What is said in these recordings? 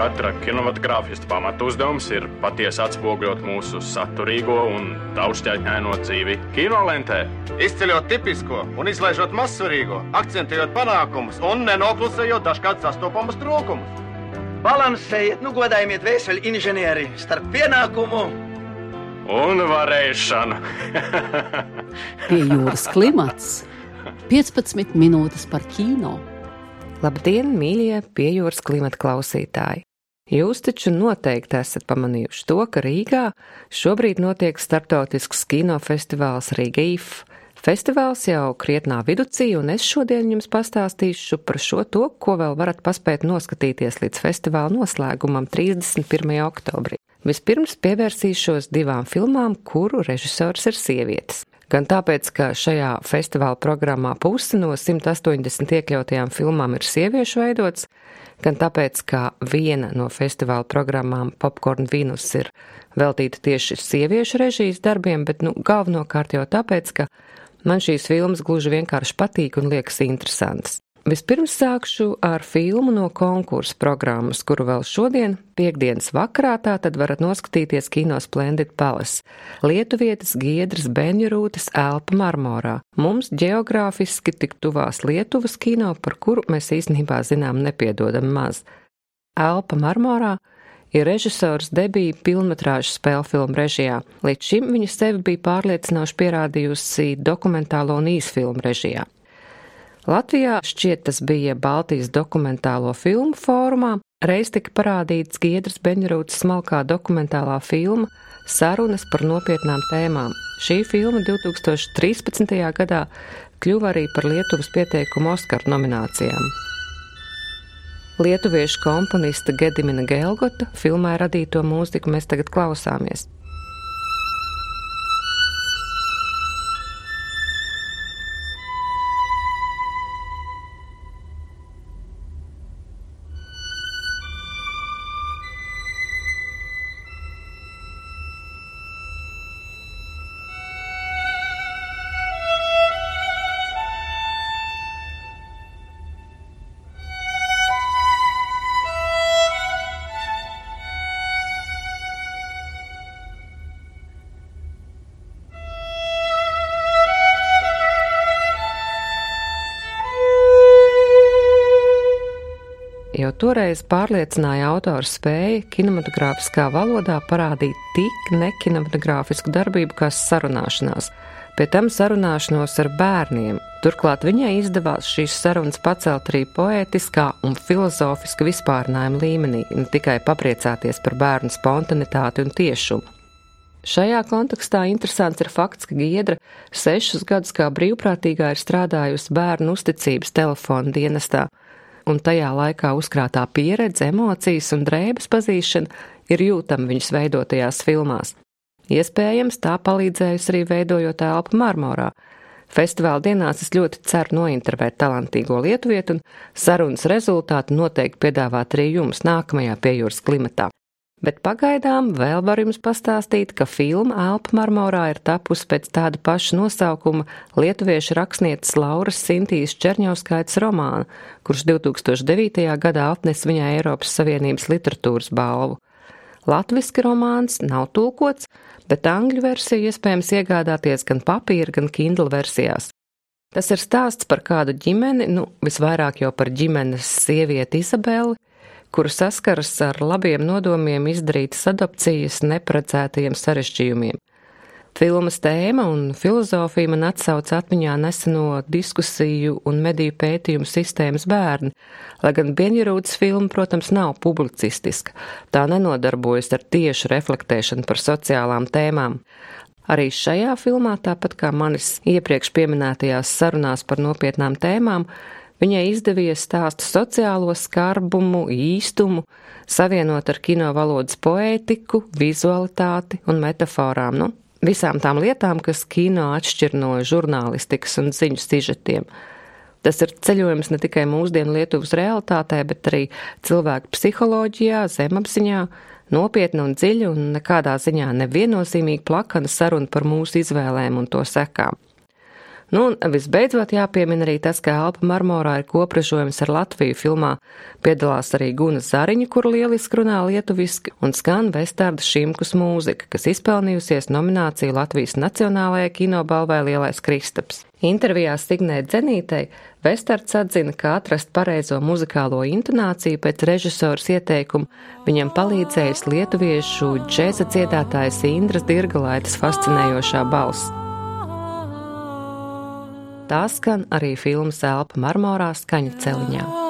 katra kinematogrāfista pamatu uzdevums ir patiesi atspoguļot mūsu saturīgo un daudzšķaitņaino dzīvi kinolentē. Izceļot tipisko un izlaižot mazsvarīgo, akcentējot panākumus un nenoklusējot dažkārt sastopamus trūkumus. Balansējiet, nu godājiet vēseli inženieri starp pienākumu un varēšanu. Pie jūras klimats 15 minūtes par kino. Labdien, mīļie piejūras klimata klausītāji! Jūs taču noteikti esat pamanījuši to, ka Rīgā šobrīd notiek starptautisks kinofestivāls Rīga IF. Festivāls jau krietnā viducī, un es šodien jums pastāstīšu par šo to, ko vēl varat paspēt noskatīties līdz festivāla noslēgumam 31. oktobrī. Vispirms pievērsīšos divām filmām, kuru režisors ir sievietes. Gan tāpēc, ka šajā festivāla programmā puse no 180 iekļautajām filmām ir sieviešu veidots, gan tāpēc, ka viena no festivāla programmām Popcorn Venus ir veltīta tieši sieviešu režijas darbiem, bet nu, galvenokārt jau tāpēc, ka man šīs filmas gluži vienkārši patīk un liekas interesantas. Vispirms sākšu ar filmu no konkursa programmas, kuru vēl šodien, piekdienas vakarā, tā tad varat noskatīties kino Splendid Palace. Lietuvietis Giedras Benjurūtas Elpa marmorā. Mums geogrāfiski tik tuvās Lietuvas kino, par kuru mēs īstenībā zinām nepiedodam maz. Elpa marmorā ir režisors debija filmatrāžu spēļu filmu režijā. Līdz šim viņa sevi bija pārliecinoši pierādījusi dokumentālo un īsfilmu režijā. Latvijā šķiet tas bija Baltijas dokumentālo filmu fórumā, reiz tika parādīts Giedras Beņrūtas smalkā dokumentālā filma Sarunas par nopietnām tēmām. Šī filma 2013. gadā kļuva arī par Lietuvas pieteikumu Oskar nominācijām. Lietuviešu komponista Gedimina Gelgota filmā radīto mūziku mēs tagad klausāmies. Toreiz pārliecināja autors spēja kinematogrāfiskā valodā parādīt tik nekinematogrāfisku darbību kā sarunāšanās, pie tam sarunāšanos ar bērniem. Turklāt viņai izdevās šīs sarunas pacelt arī poētiskā un filozofiska vispārinājuma līmenī, ne tikai papriecāties par bērnu spontanitāti un tiešumu. Šajā kontekstā interesants ir fakts, ka Giedra sešus gadus kā brīvprātīgā ir strādājusi bērnu uzticības telefona dienestā, un tajā laikā uzkrātā pieredze, emocijas un drēbes pazīšana ir jūtama viņas veidotajās filmās. Iespējams, tā palīdzējusi arī veidojot elpu marmorā. Festivāla dienās es ļoti ceru nointervēt talantīgo lietuvietu un sarunas rezultātu noteikti piedāvāt arī jums nākamajā piejūras klimatā. Bet pagaidām vēl var jums pastāstīt, ka filma Elpa marmorā ir tapusi pēc tāda paša nosaukuma lietuviešu rakstnieces Lauras Sintīs Čerņauskaitas romāna, kurš 2009. gadā atnes viņai Eiropas Savienības literatūras balvu. Latviski romāns nav tulkots, bet angļu versiju iespējams iegādāties gan papīra, gan Kindle versijās. Tas ir stāsts par kādu ģimeni, nu, visvairāk jau par ģimenes sievieti Izabeli, kuru saskaras ar labiem nodomiem izdarītas adopcijas neparedzētajiem sarežģījumiem. Filmas tēma un filozofija man atsauc atmiņā neseno diskusiju un mediju pētījumu sistēmas bērni, lai gan Bienjurūtas filma, protams, nav publicistiska, tā nenodarbojas ar tiešu reflektēšanu par sociālām tēmām. Arī šajā filmā, tāpat kā manis iepriekš pieminētajās sarunās par nopietnām tēmām, Viņai izdevies stāstu sociālo skarbumu, īstumu, savienot ar kino valodas poētiku, vizualitāti un metaforām, nu, visām tām lietām, kas kino atšķir no žurnālistikas un ziņu sižetiem. Tas ir ceļojums ne tikai mūsdienu Lietuvas realitātē, bet arī cilvēku psiholoģijā, zemapziņā, nopietna un dziļa un nekādā ziņā neviennozīmīga plakana saruna par mūsu izvēlēm un to sekām. Nu, un visbeidzot jāpiemina arī tas, ka Alpa marmorā ir kopražojums ar Latviju filmā. Piedalās arī Guna Zariņa, kur lieliski runā lietuviski, un skan Vestārda Šimkus mūzika, kas izpelnījusies nomināciju Latvijas Nacionālajai kinobalvai Lielais Kristaps. Intervijā Signē Dzenītei Vestards atzina, ka atrast pareizo muzikālo intonāciju pēc režisoras ieteikuma viņam palīdzējis lietuviešu džēza dziedātājs Indras Dirgalaitas fascinējošā balss. Tā skan arī filmas Elpa marmorā skaņa celiņā.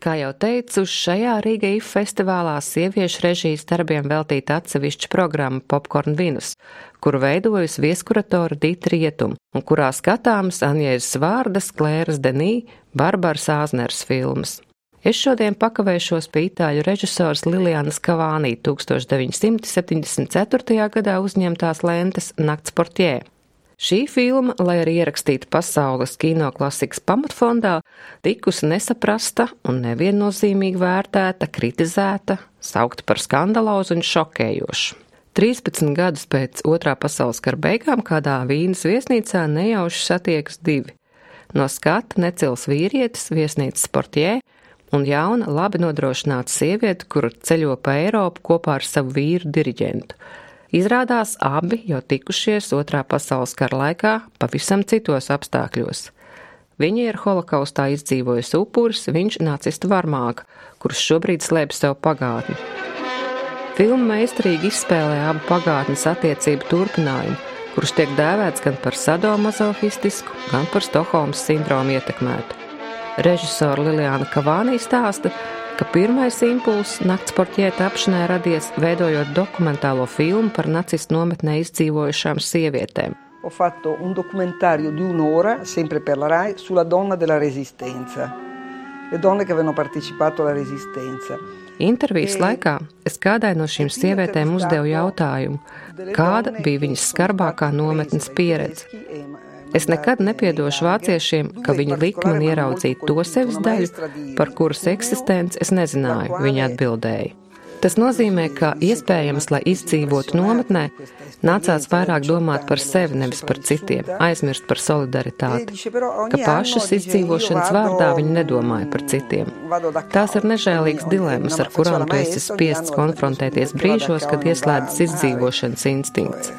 Kā jau teicu, šajā Rīga IF festivālā sieviešu režijas darbiem veltīta atsevišķa programma Popcorn Vinus, kuru veidojusi vieskuratora Dita Rietum, un kurā skatāmas Anjēzes Vārdas, Klēras Denī, Barbaras Āzners filmas. Es šodien pakavēšos pie itāļu režisoras Lilianas Kavānī 1974. gadā uzņemtās lentes Nakts portjē. Šī filma, lai arī ierakstīta pasaules kino klasikas pamatfondā, tikusi nesaprasta un neviennozīmīgi vērtēta, kritizēta, saukta par skandalozu un šokējošu. 13 gadus pēc otrā pasaules kara beigām kādā vīnas viesnīcā nejauši satiekas divi. No skata necils vīrietis, viesnīcas sportjē, un jauna, labi nodrošināta sieviete, kur ceļo pa Eiropu kopā ar savu vīru diriģentu. Izrādās abi jau tikušies otrā pasaules kara laikā pavisam citos apstākļos. Viņa ir holokaustā izdzīvojusi upuris, viņš nacistu varmāka, kurš šobrīd slēpj sev pagātni. Filma meistarīgi izspēlē abu pagātnes attiecību turpinājumu, kurš tiek dēvēts gan par sadomazohistisku, gan par Stokholmas sindromu ietekmētu. Režisora Liliana Kavānī stāsta, ka pirmais impulss nakts portiē tapšanai radies veidojot dokumentālo filmu par nacistu nometnē izdzīvojušām sievietēm. Ho fatto un documentario di un'ora, sempre per la RAI, sulla donna della resistenza. Le donne che avevano partecipato alla resistenza. Intervijas e laikā es kādai no šīm sievietēm uzdevu jautājumu, kāda bija viņas skarbākā nometnes pieredze. Es nekad nepiedošu vāciešiem, ka viņi lika man ieraudzīt to sevis daļu, par kuras eksistenci es nezināju, viņa atbildēja. Tas nozīmē, ka iespējams, lai izdzīvotu nometnē, nācās vairāk domāt par sevi, nevis par citiem, aizmirst par solidaritāti, ka pašas izdzīvošanas vārdā viņi nedomāja par citiem. Tās ir nežēlīgas dilemmas, ar kurām tu esi spiests konfrontēties brīžos, kad ieslēdzas izdzīvošanas instinkts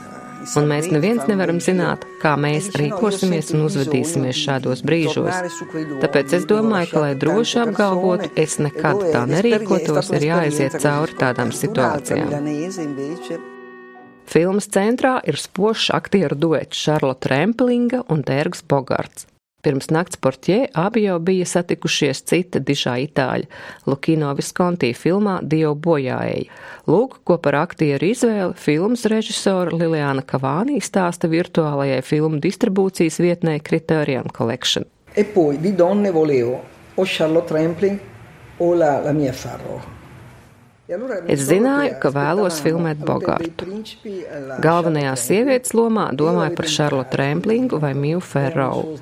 un mēs neviens nevaram zināt, kā mēs rīkosimies un uzvedīsimies šādos brīžos. Tāpēc es domāju, ka, lai droši apgalvotu, es nekad tā nerīkotos, ir jāaiziet cauri tādām situācijām. Filmas centrā ir spožs aktieru duets Šarlota Remplinga un Dērgs Bogarts. Pirms nakts portjē abi jau bija satikušies cita dižā itāļa, Lukino Viskonti filmā Dievu bojājēji. Lūk, ko par aktieru izvēli filmas režisora Liliana Kavānī stāsta virtuālajai filmu distribūcijas vietnē Criterion Collection. E poi di donne volevo o Charlotte Rampling o la, la mia Farrow. Es zināju, ka vēlos filmēt Bogartu. Galvenajās sievietes lomā domāju par Šarlotu Remplingu vai Miju Ferrovu.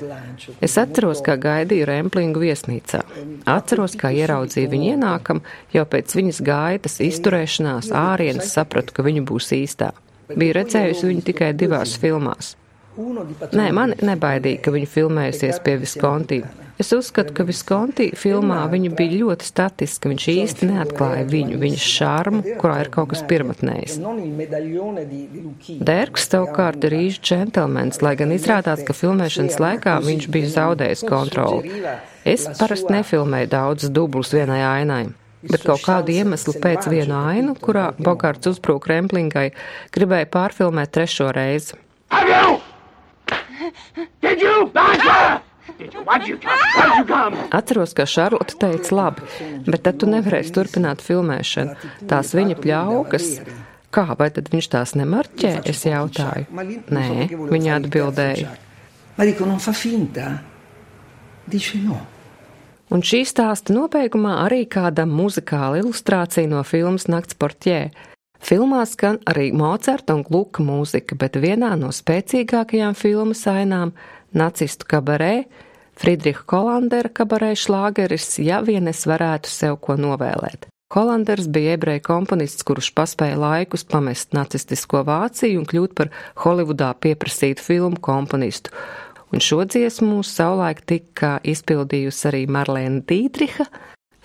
Es atceros, kā gaidīju Remplingu viesnīcā. Atceros, kā ieraudzīju viņu ienākam, jau pēc viņas gaitas izturēšanās ārienes sapratu, ka viņa būs īstā. Biju redzējusi viņu tikai divās filmās. Nē, man nebaidīja, ka viņa filmējusies pie Viskonti. Es uzskatu, ka Viskonti filmā viņa bija ļoti statiska. Viņš īsti neatklāja viņu, viņas šārmu, kurā ir kaut kas pirmatnējs. Dērks savukārt ir īsts džentelmens, lai gan izrādās, ka filmēšanas laikā viņš bija zaudējis kontroli. Es parasti nefilmēju daudz dublus vienai ainai. Bet kaut kādu iemeslu pēc viena ainu, kurā Bogarts uzbrūk Remplingai, gribēja pārfilmēt trešo reizi. Have you? Did you? Did you? Why'd you come? Why'd you come? Atceros, ka Šarlota teica labi, bet tad tu nevarēsi turpināt filmēšanu. Tās viņa pļaukas. Kā, vai tad viņš tās nemarķē? Es jautāju. Nē, viņa atbildēja. Un šī stāsta nobeigumā arī kāda muzikāla ilustrācija no filmas Nakts portjē. Filmā skan arī Mocarta un Gluka mūzika, bet vienā no spēcīgākajām filmas ainām - nacistu kabarē, Friedricha Kolandera kabarē šlāgeris, ja vien es varētu sev ko novēlēt. Holanders bija ebreju komponists, kurš paspēja laikus pamest nacistisko Vāciju un kļūt par Holivudā pieprasītu filmu komponistu. Un šo dziesmu savulaik tika izpildījusi arī Marlēna Dītriha.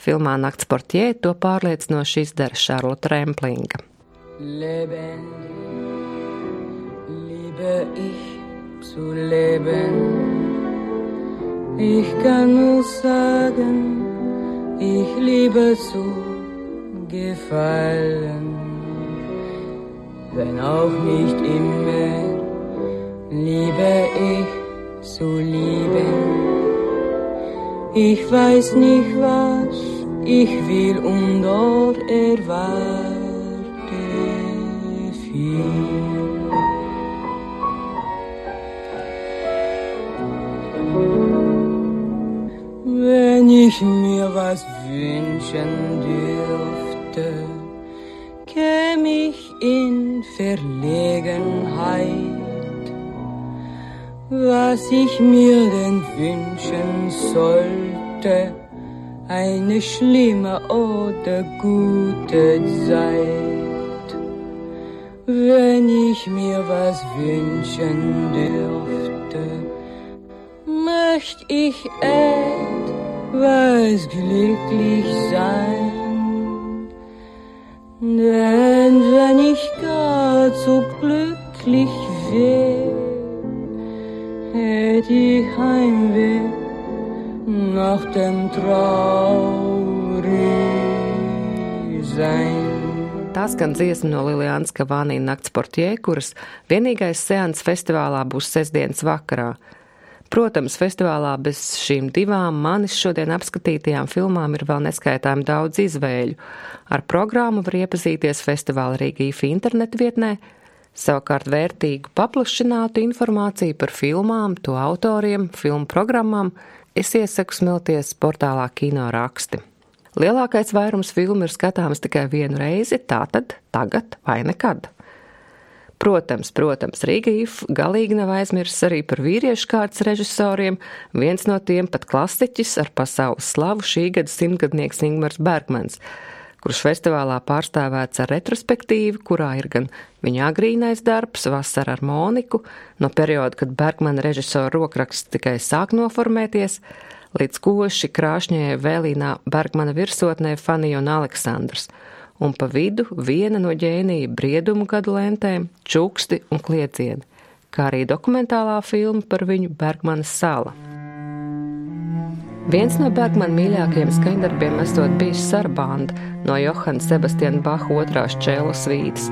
Filmā Nakts portjē to pārliecinoši izdara Šarlota Remplinga. Leben, liebe ich zu leben. Ich kann nur sagen, ich liebe zu gefallen, wenn auch nicht immer liebe ich zu lieben. Ich weiß nicht, was ich will und dort erwarten viel. Wenn ich mir was wünschen dürfte, käme ich in Verlegenheit, was ich mir denn wünschen sollte, eine schlimme oder gute Zeit. Wenn ich mir was wünschen dürfte, möcht ich etwas glücklich sein. Denn wenn ich gar so glücklich wär, hätte ich Heimweh nach dem traurig sein. Tā skan dziesma no Lilijānas Kavānī nakts portie, kuras vienīgais seans festivālā būs sestdienas vakarā. Protams, festivālā bez šīm divām manis šodien apskatītajām filmām ir vēl neskaitām daudz izvēļu. Ar programmu var iepazīties festivāla Rīga IFI internetu vietnē, savukārt vērtīgu paplašinātu informāciju par filmām, to autoriem, filmu programmām es iesaku smelties portālā Kino raksti. Lielākais vairums filmu ir skatāms tikai vienu reizi, tātad tagad vai nekad. Protams, protams, Rīga IF galīgi nav aizmirsis arī par vīriešu kārtas režisoriem, viens no tiem pat klasiķis ar pasaules slavu šī gada simtgadnieks Ingmars Bergmans, kurš festivālā pārstāvēts ar retrospektīvu, kurā ir gan viņa agrīnais darbs, vasara ar Moniku, no perioda, kad Bergmana režisora rokraksts tikai sāk noformēties, līdz koši krāšņajai vēlīnā Bergmana virsotnē Fanija un Aleksandrs, un pa vidu viena no ģēnija briedumu gadu lentēm, čuksti un kliecieni, kā arī dokumentālā filma par viņu Bergmanas sala. Viens no Bergmana mīļākajiem skaņdarbiem esot bijis Sarbanda no Johana Sebastiana Baha otrās čēlo svītas.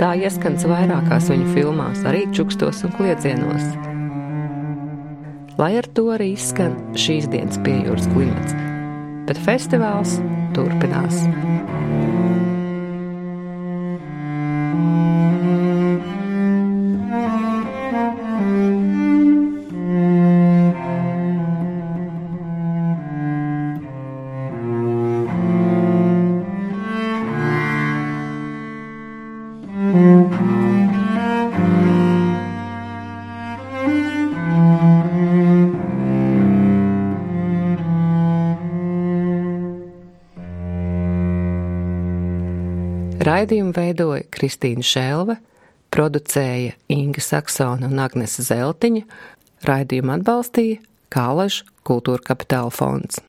Tā ieskans vairākās viņa filmās, arī čukstos un kliecienos lai ar to arī izskan šīs dienas piejūras klimats. Bet festivāls turpinās. Raidījumu veidoja Kristīna Šelve, producēja Inga Saksona un Agnese Zeltiņa, raidījumu atbalstīja Kālaža kultūra kapitāla fonds.